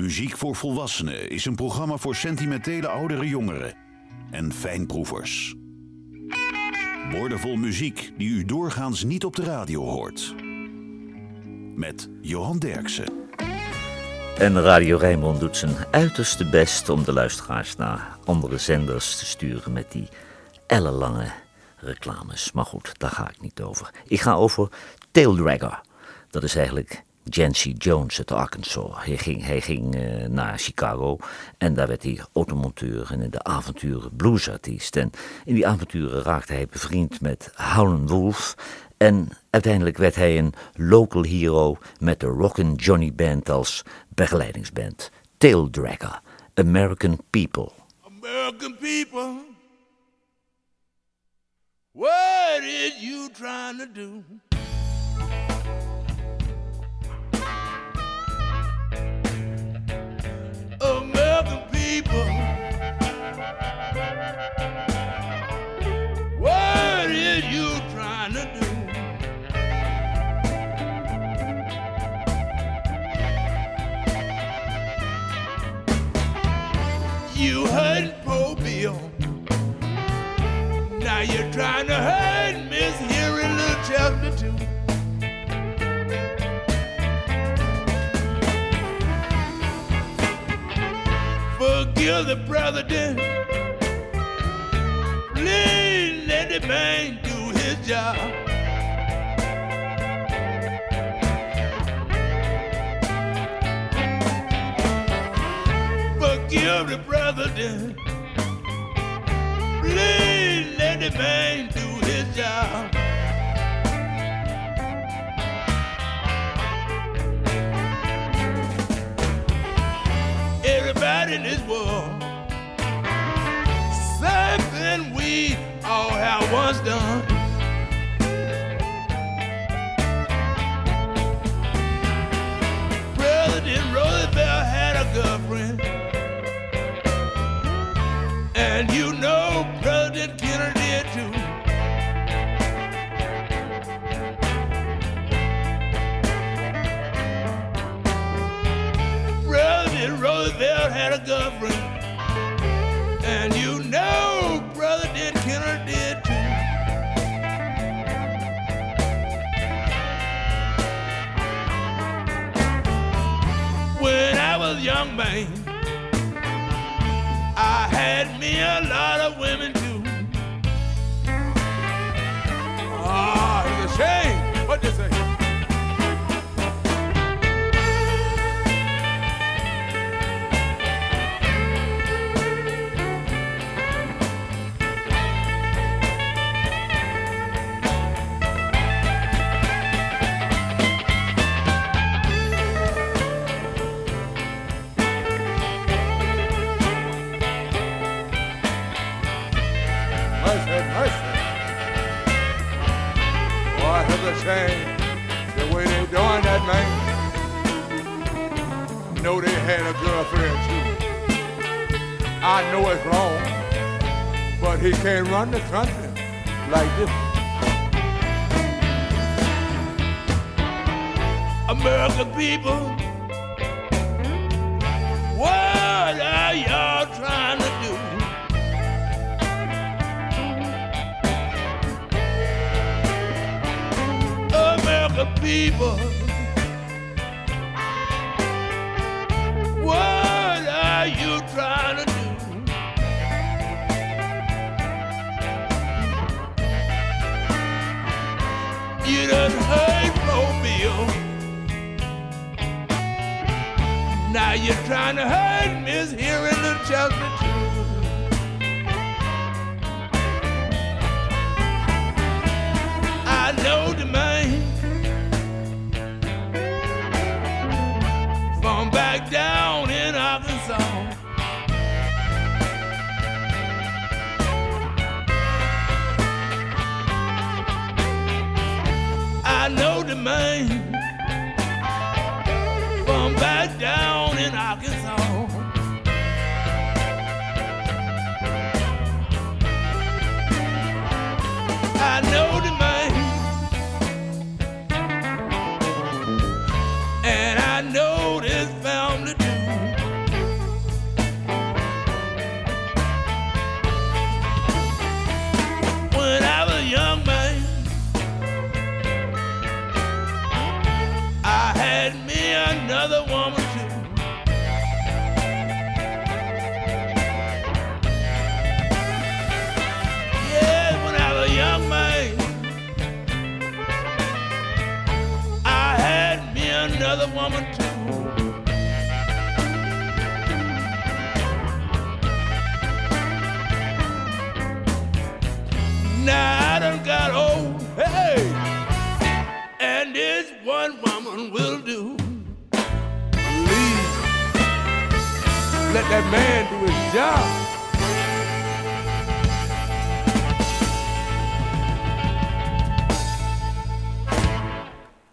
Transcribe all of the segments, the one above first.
Muziek voor Volwassenen is een programma voor sentimentele oudere jongeren en fijnproevers. Woordenvol muziek die u doorgaans niet op de radio hoort. Met Johan Derksen. En Radio Rijnmond doet zijn uiterste best om de luisteraars naar andere zenders te sturen met die ellenlange reclames. Maar goed, daar ga ik niet over. Ik ga over Taildragger. Dat is eigenlijk Jancy Jones uit Arkansas. Hij ging, hij ging uh, naar Chicago en daar werd hij automonteur en in de avonturen bluesartiest. En in die avonturen raakte hij bevriend met Howlin' Wolf. En uiteindelijk werd hij een local hero met de Rockin' Johnny Band als begeleidingsband. Taildragger, American People. American people, what is you trying to do? People, what is you trying to do? You heard Poe Bill. Now you're trying to hurt The president. Please let the man do his job. Forgive the president. Please let the man do his job. In this world, something we all have once done. Run the country like this. American people,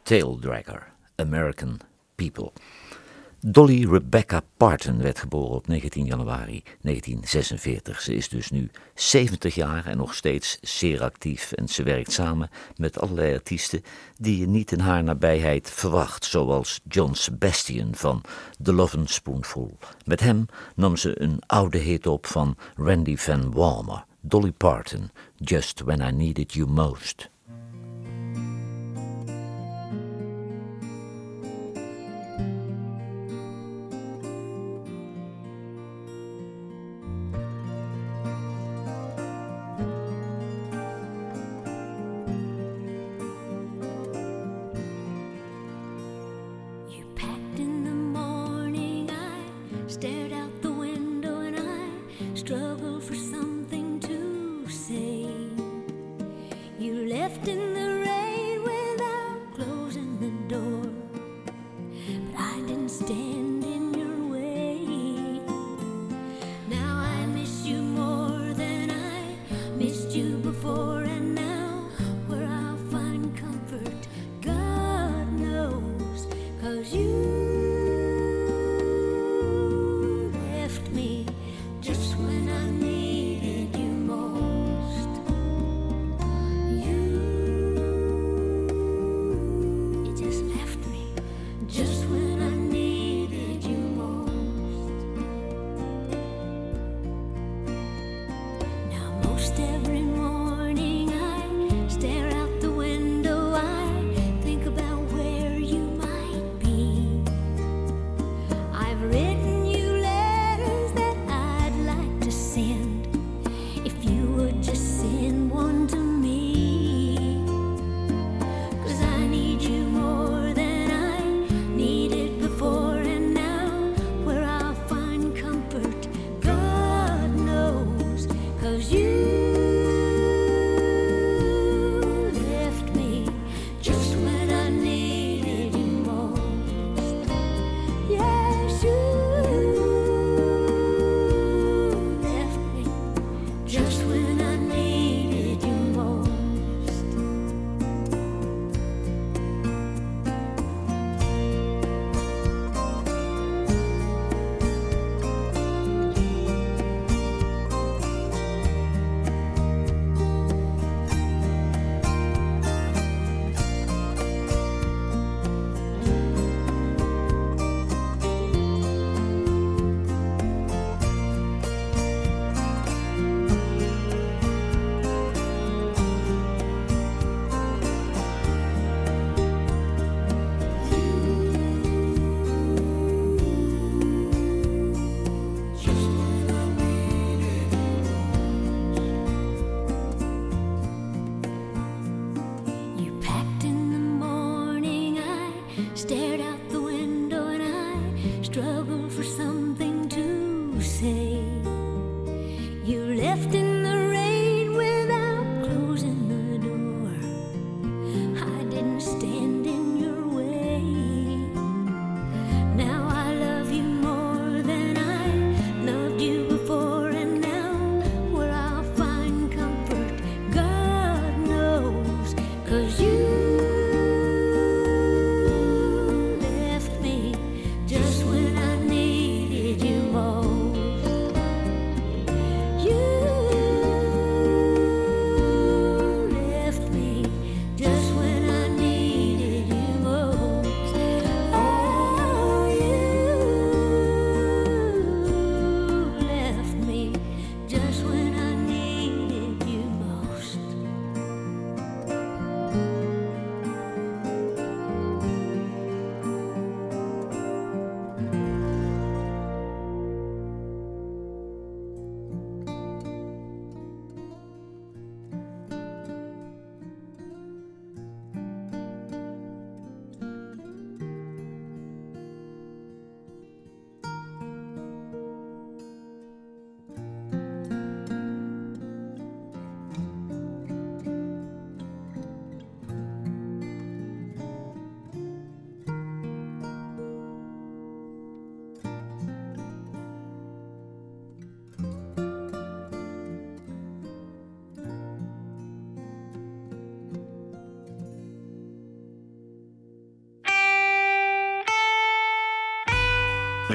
Taildragger, American People. Dolly Rebecca Parton werd geboren op 19 januari 1946. Ze is dus nu 70 jaar en nog steeds zeer actief. En ze werkt samen met allerlei artiesten die je niet in haar nabijheid verwacht. Zoals John Sebastian van The Lovin' Spoonful. Met hem nam ze een oude hit op van Randy Van Walmer. Dolly Parton, Just When I Needed You Most.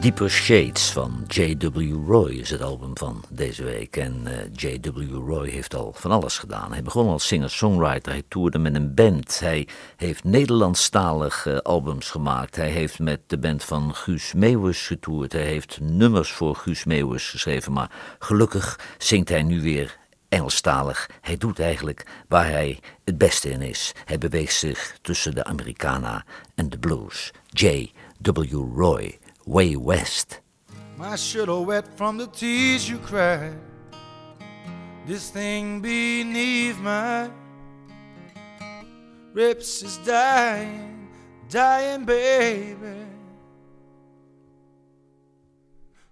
Deeper Shades van J.W. Roy is het album van deze week. En eh, J.W. Roy heeft al van alles gedaan. Hij begon als singer-songwriter, hij toerde met een band. Hij heeft Nederlandstalige albums gemaakt. Hij heeft met de band van Guus Meeuwis getoerd. Hij heeft nummers voor Guus Meeuwis geschreven. Maar gelukkig zingt hij nu weer Engelstalig. Hij doet eigenlijk waar hij het beste in is. Hij beweegt zich tussen de Americana en de blues. J.W. Roy. Way west. My wet from the tears you cried. This thing beneath my ribs is dying, dying, baby.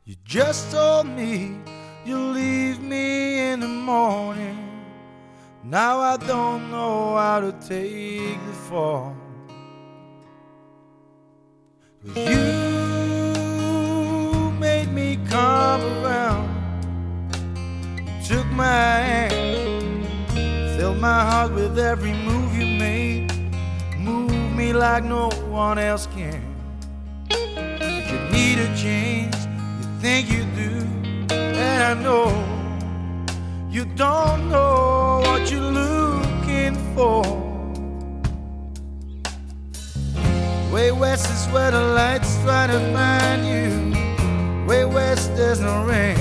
You just told me you'll leave me in the morning. Now I don't know how to take the fall. You come around. took my hand, filled my heart with every move you made. Move me like no one else can. You need a change, you think you do, and I know you don't know what you're looking for. Way west is where the lights try to find you. Way west, there's no rain.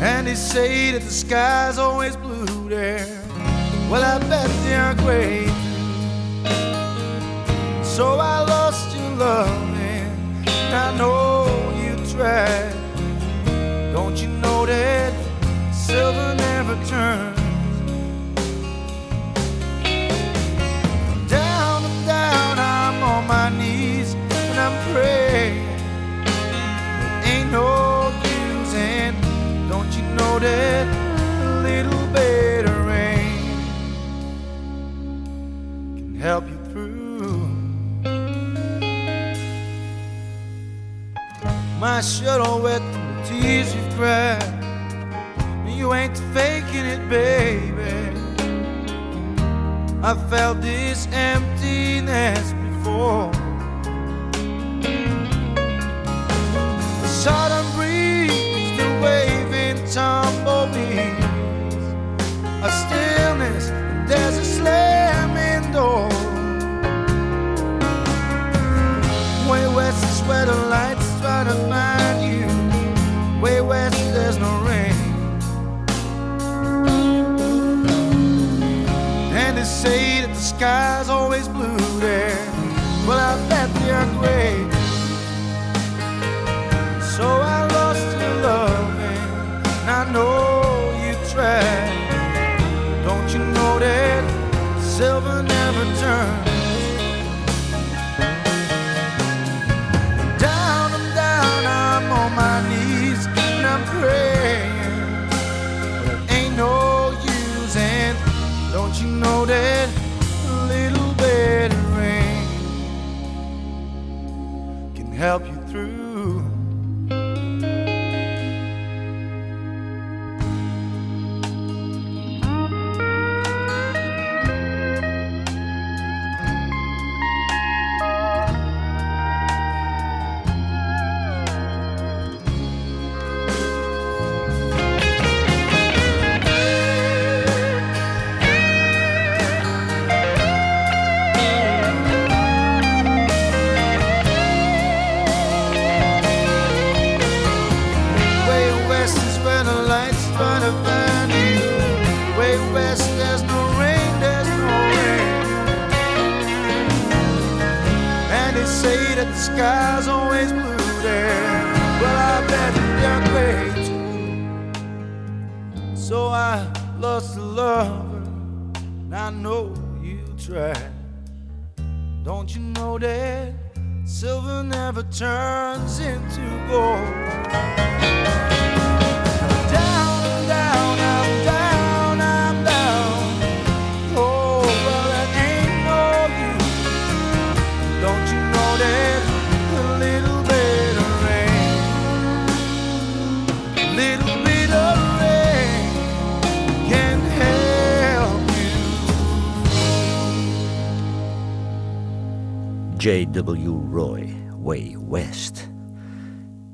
And they say that the sky's always blue there. Well, I bet they are gray. So I lost your love, and I know you tried. Don't you know that silver never turns? Down and down, I'm on my knees I'm praying. ain't no use, and don't you know that a little bit of rain can help you through? My shirt all wet from the tears you've cried. You ain't faking it, baby. I felt this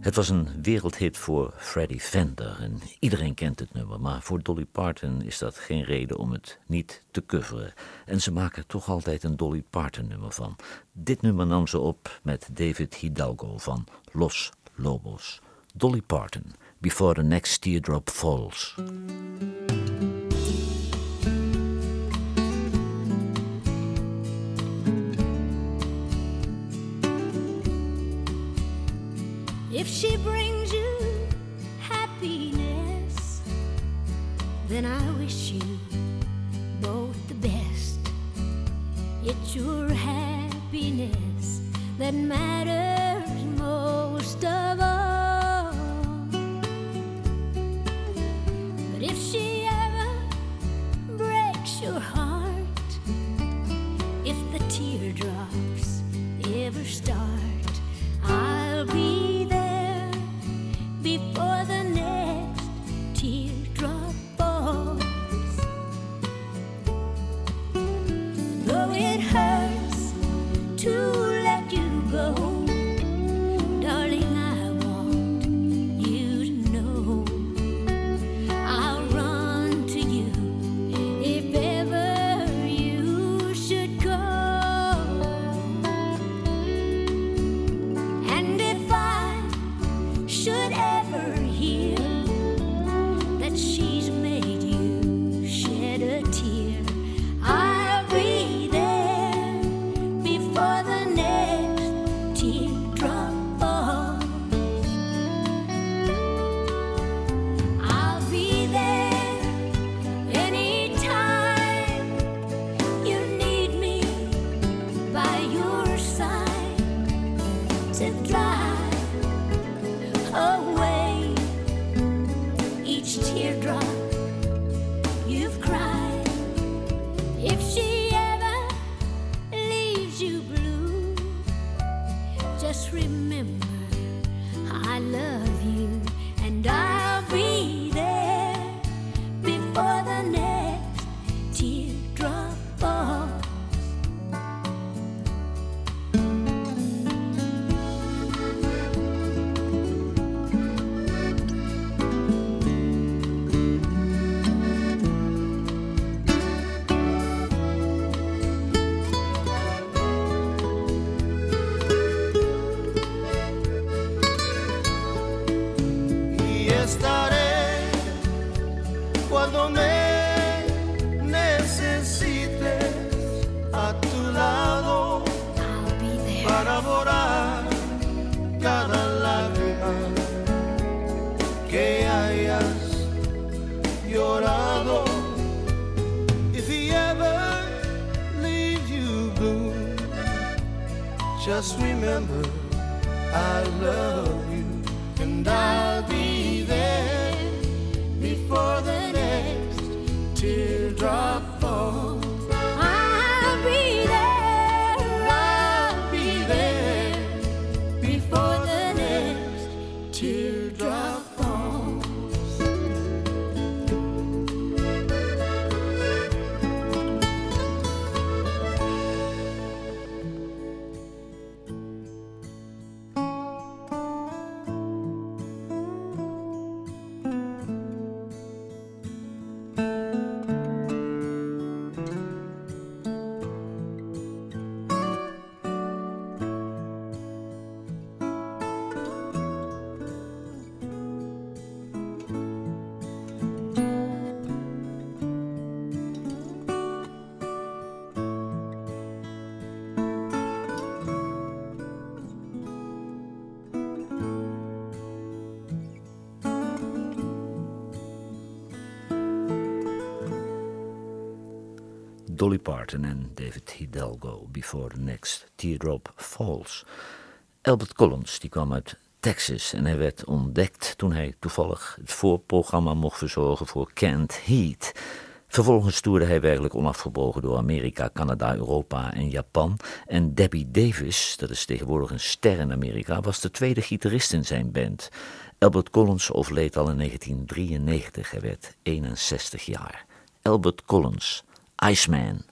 Het was een wereldhit voor Freddie Fender en iedereen kent het nummer, maar voor Dolly Parton is dat geen reden om het niet te coveren. En ze maken toch altijd een Dolly Parton nummer van. Dit nummer nam ze op met David Hidalgo van Los Lobos. Dolly Parton, Before the Next Teardrop Falls. If she brings you happiness, then I wish you both the best. It's your happiness that matters most of all. But if she ever breaks your heart, if the teardrops ever start, I'll be there before the just remember I love Parton en David Hidalgo, Before the Next Teardrop Falls. Albert Collins die kwam uit Texas en hij werd ontdekt toen hij toevallig het voorprogramma mocht verzorgen voor Kent Heat. Vervolgens toerde hij werkelijk onafgebroken door Amerika, Canada, Europa en Japan. En Debbie Davis, dat is tegenwoordig een ster in Amerika, was de tweede gitarist in zijn band. Albert Collins overleed al in 1993, hij werd 61 jaar. Albert Collins, Iceman.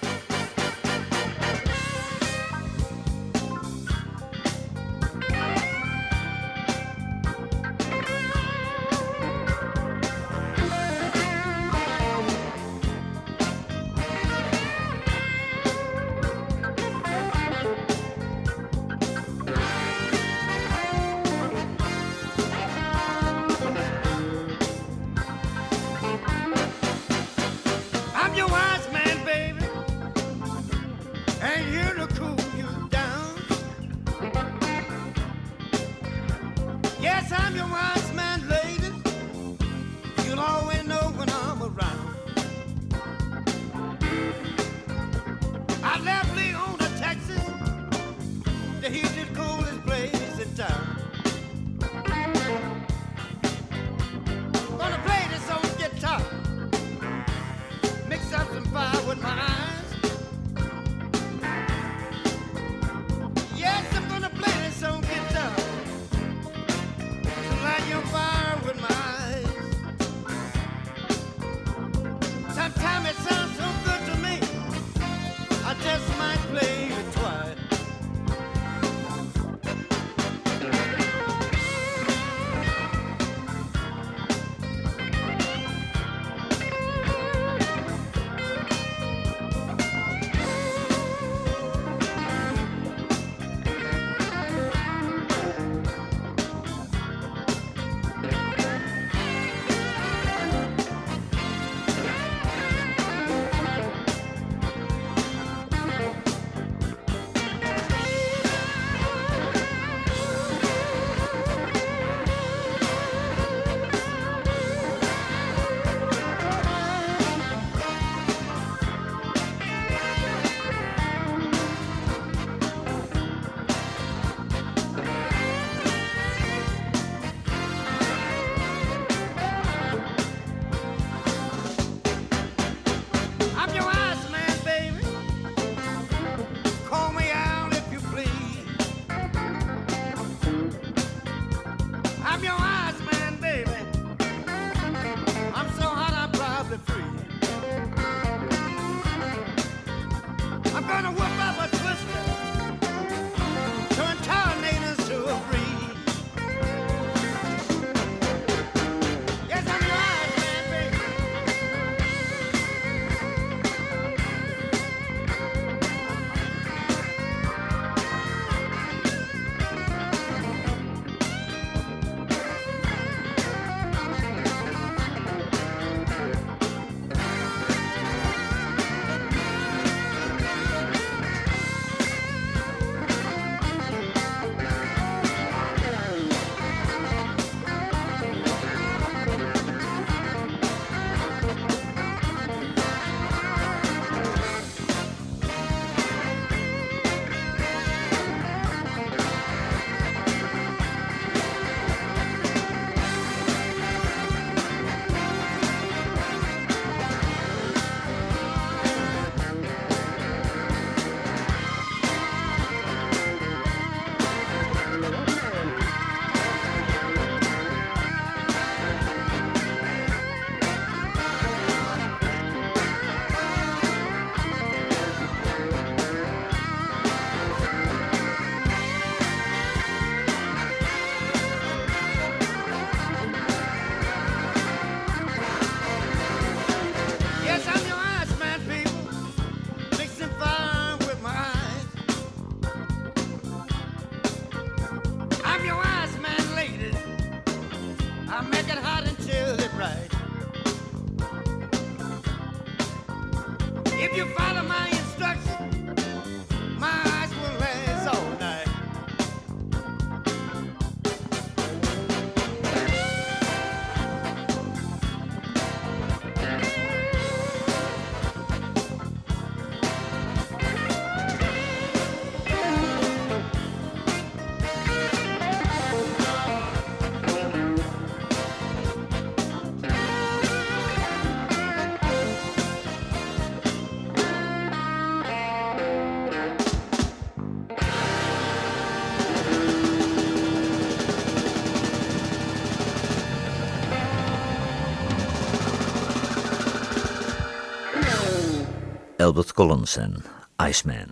Albert Collins en Iceman.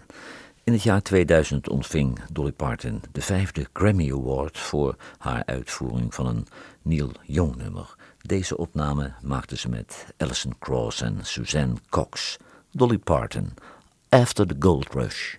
In het jaar 2000 ontving Dolly Parton de vijfde Grammy Award voor haar uitvoering van een Neil Young nummer. Deze opname maakte ze met Alison Cross en Suzanne Cox. Dolly Parton, After the Gold Rush.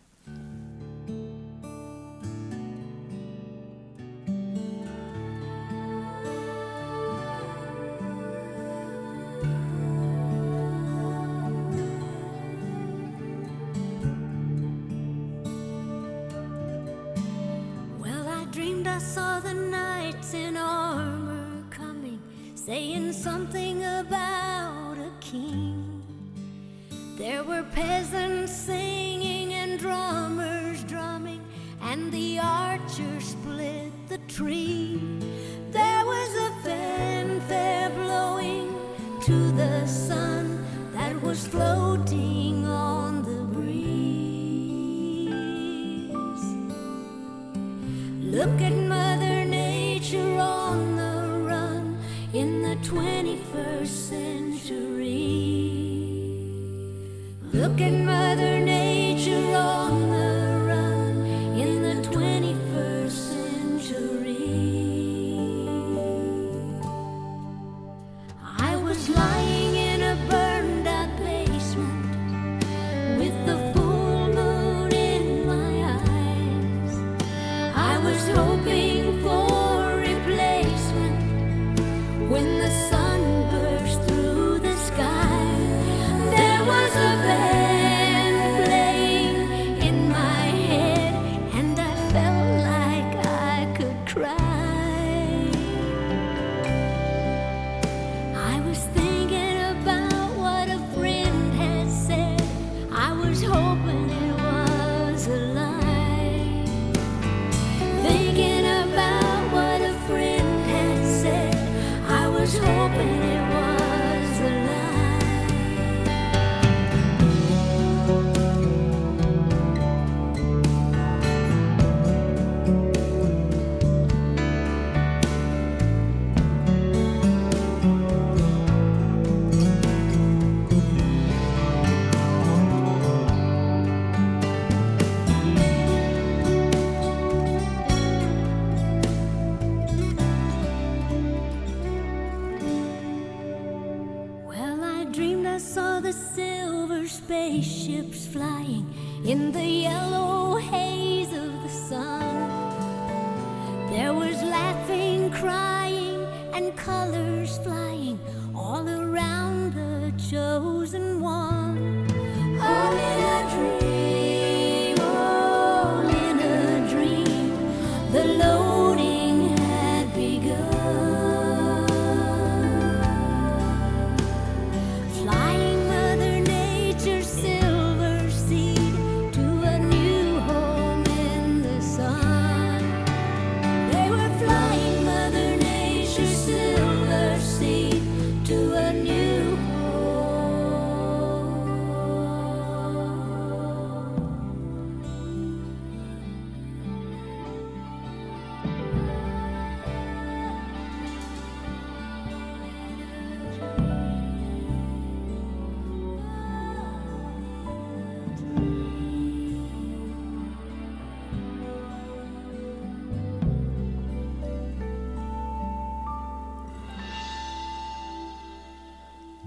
Saw the knights in armor coming, saying something about a king. There were peasants singing and drummers drumming, and the archer split the tree. There was a fanfare blowing to the sun that was floating Look at Mother Nature on the run in the 21st century. Look at Mother Nature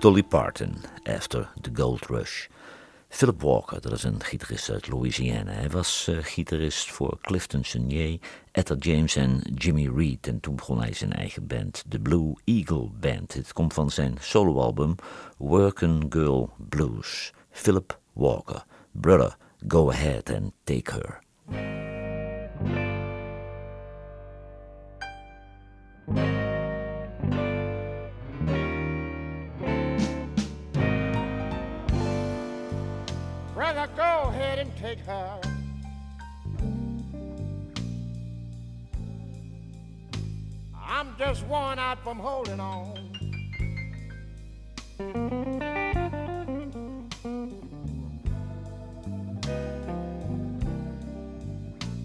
Dolly Parton, After the Gold Rush. Philip Walker, dat is een gitarist uit Louisiana. Hij was eh, gitarist voor Clifton Chenier, Etta James en Jimmy Reed. En toen begon hij zijn eigen band, de Blue Eagle Band. Het komt van zijn soloalbum Workin' Girl Blues. Philip Walker, Brother, Go Ahead and Take Her. Take her. I'm just worn out from holding on.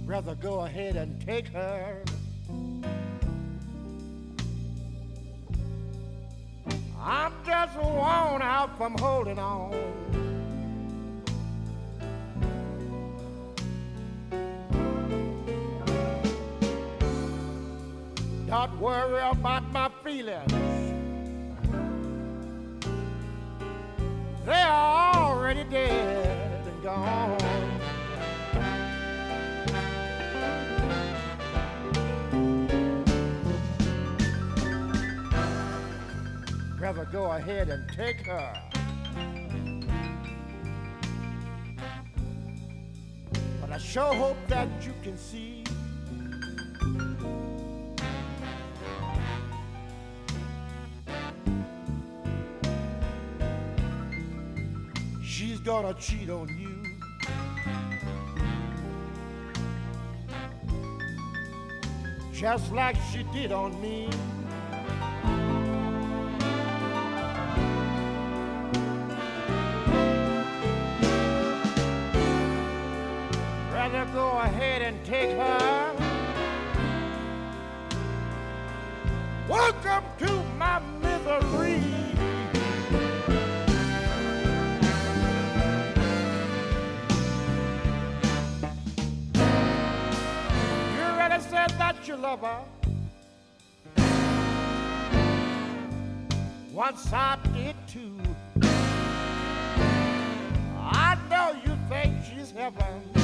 Brother, go ahead and take her. I'm just worn out from holding on. Don't worry about my feelings. They are already dead and gone. Brother, go ahead and take her. But I sure hope that you can see gonna cheat on you. Just like she did on me. Rather go ahead and take her. Said that you love her. Once I did too. I know you think she's heaven,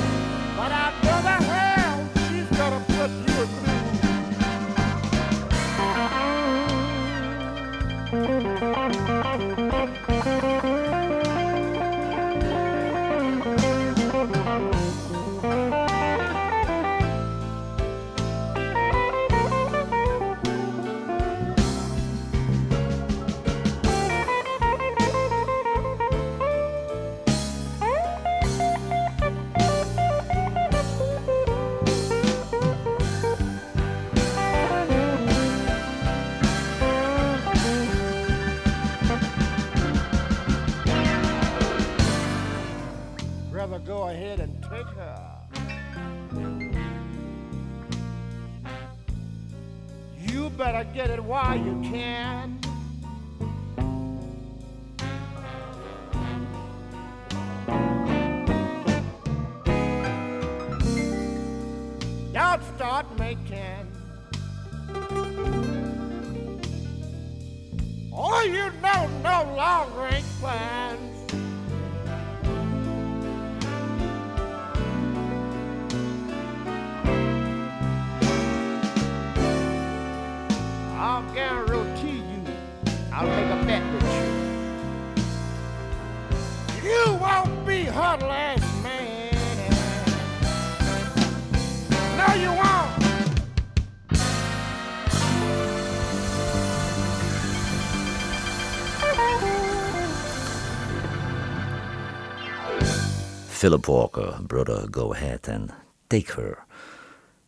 Philip Walker, Brother Go Ahead en Take Her.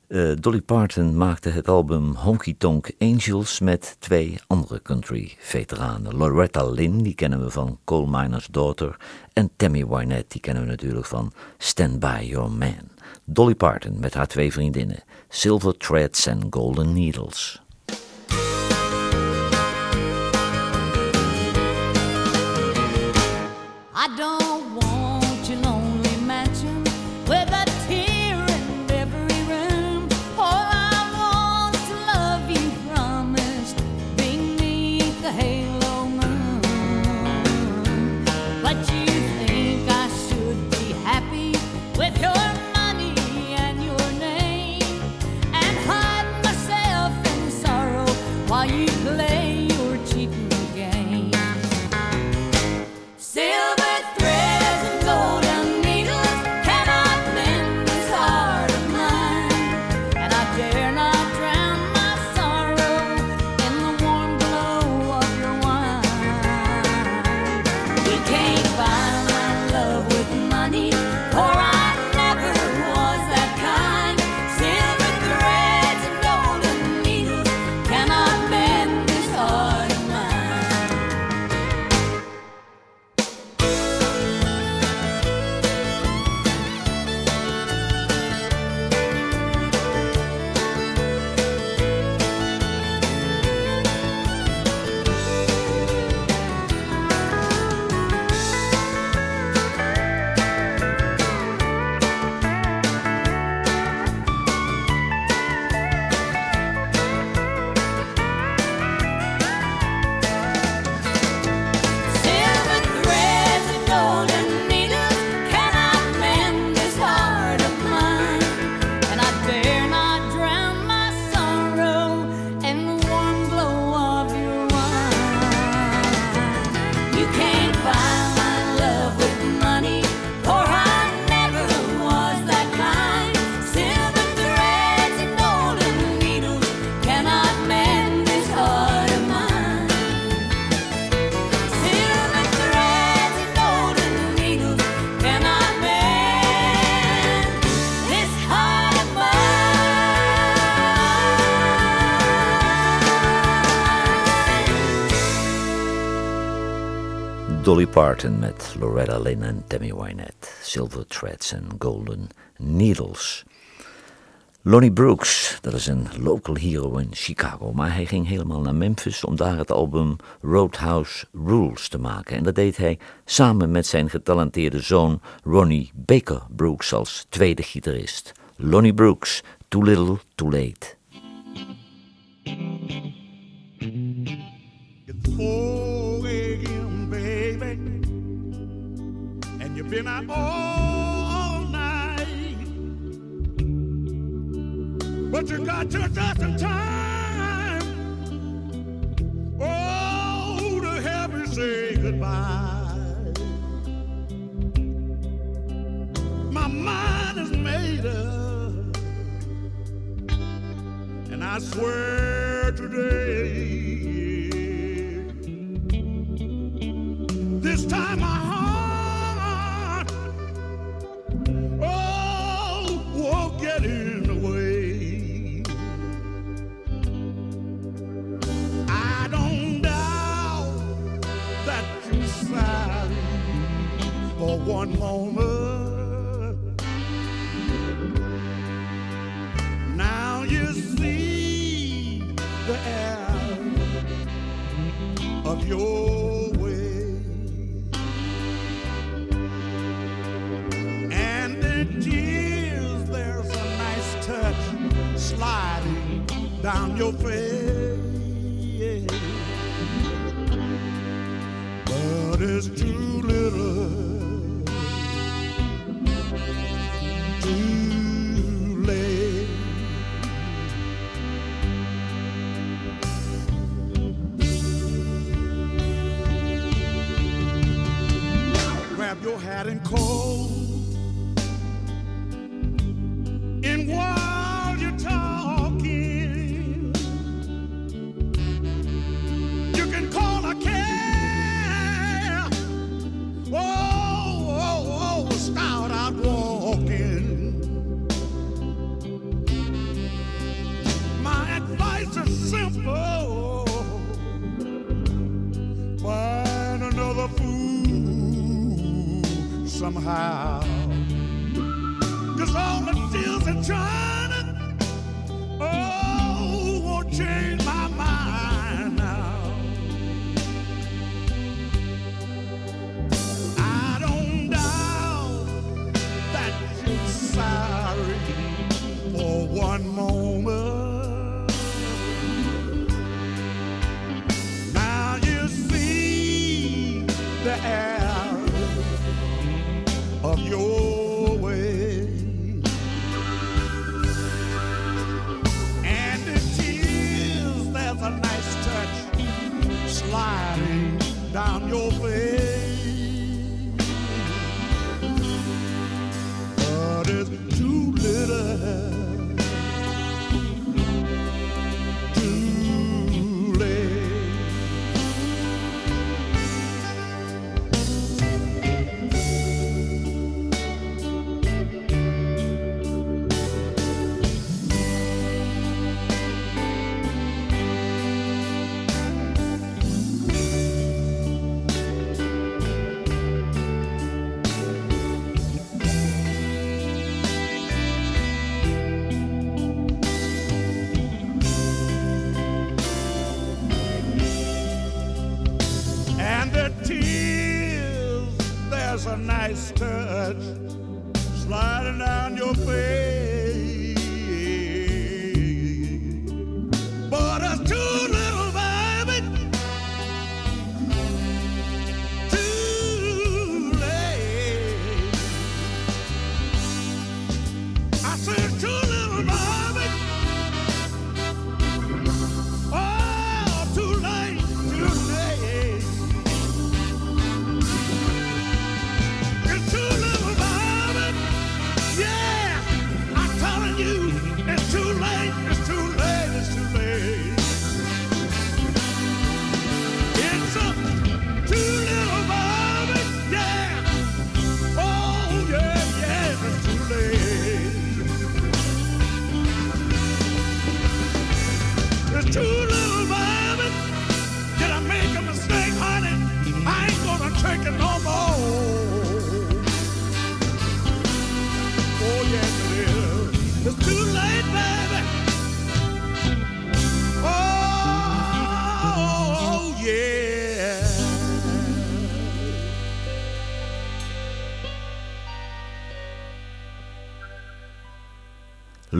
Eh, Dolly Parton maakte het album Honky Tonk Angels met twee andere country-veteranen. Loretta Lynn, die kennen we van Coal Miner's Daughter. En Tammy Wynette, die kennen we natuurlijk van Stand By Your Man. Dolly Parton met haar twee vriendinnen, Silver Threads en Golden Needles. Dolly Parton met Loretta Lynn en Tammy Wynette, Silver Threads en Golden Needles. Lonnie Brooks, dat is een local hero in Chicago, maar hij ging helemaal naar Memphis om daar het album Roadhouse Rules te maken. En dat deed hij samen met zijn getalenteerde zoon Ronnie Baker Brooks als tweede gitarist. Lonnie Brooks, Too Little, Too Late. Been out all night. But you got your just in time. Oh, to help me say goodbye. My mind is made up, and I swear today. This time my heart, I don't doubt that sorry for one moment. Now you see the of your way. Down your face. But it's too little, of your way. And there's a nice touch sliding down your face.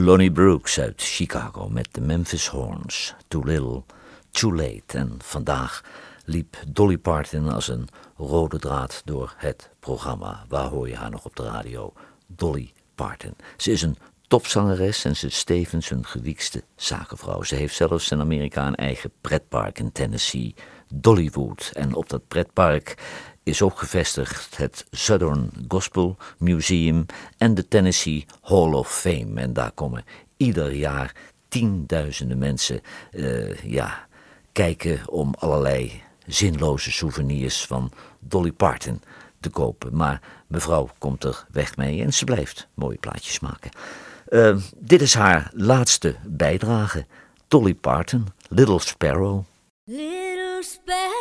Lonnie Brooks uit Chicago met de Memphis Horns. Too Little, Too Late. En vandaag liep Dolly Parton als een rode draad door het programma. Waar hoor je haar nog op de radio? Dolly Parton. Ze is een topzangeres en ze is stevens een gewiekste zakenvrouw. Ze heeft zelfs in Amerika een eigen pretpark in Tennessee, Dollywood. En op dat pretpark is ook gevestigd het Southern Gospel Museum en de Tennessee Hall of Fame. En daar komen ieder jaar tienduizenden mensen uh, ja, kijken om allerlei zinloze souvenirs van Dolly Parton te kopen. Maar mevrouw komt er weg mee en ze blijft mooie plaatjes maken. Uh, dit is haar laatste bijdrage. Dolly Parton, Little Sparrow. Little sparrow,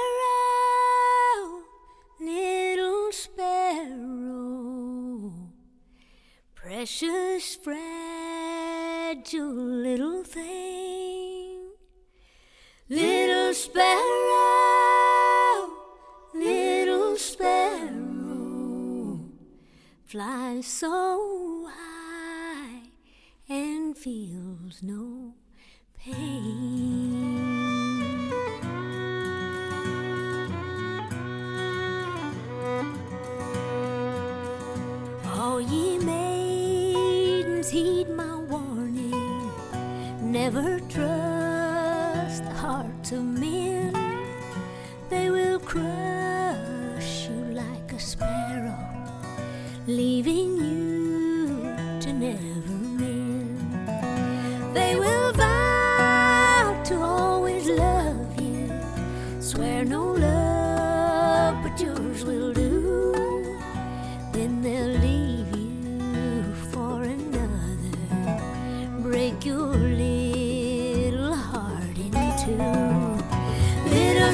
precious fragile little thing. Little sparrow, little sparrow, fly so high and feels no pain. Never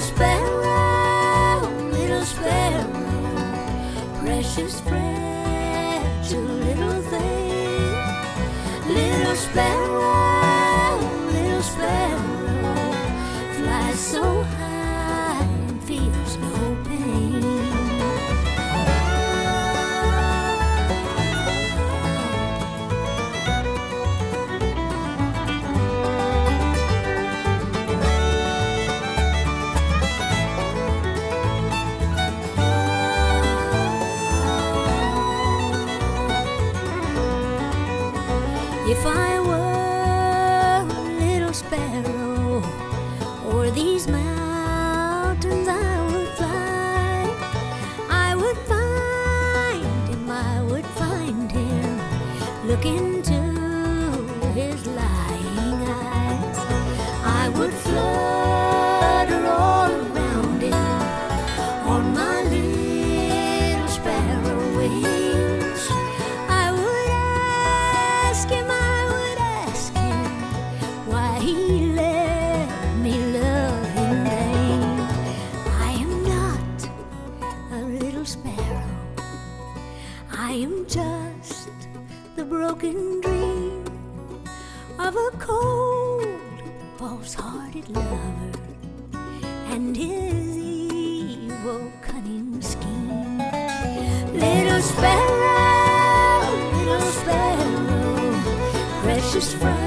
sparrow, little sparrow, precious fragile little thing. Little sparrow, false lover and his evil, cunning scheme. Little sparrow, little sparrow, precious, fragile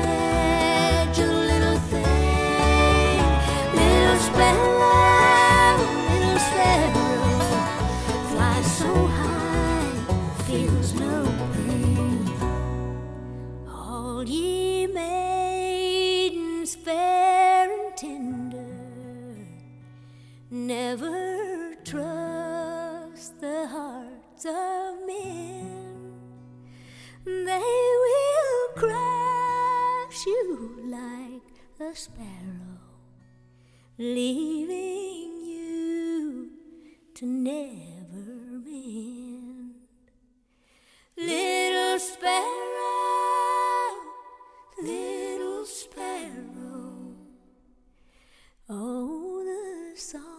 sparrow, leaving you to never mend. Little sparrow, little sparrow, oh, the song.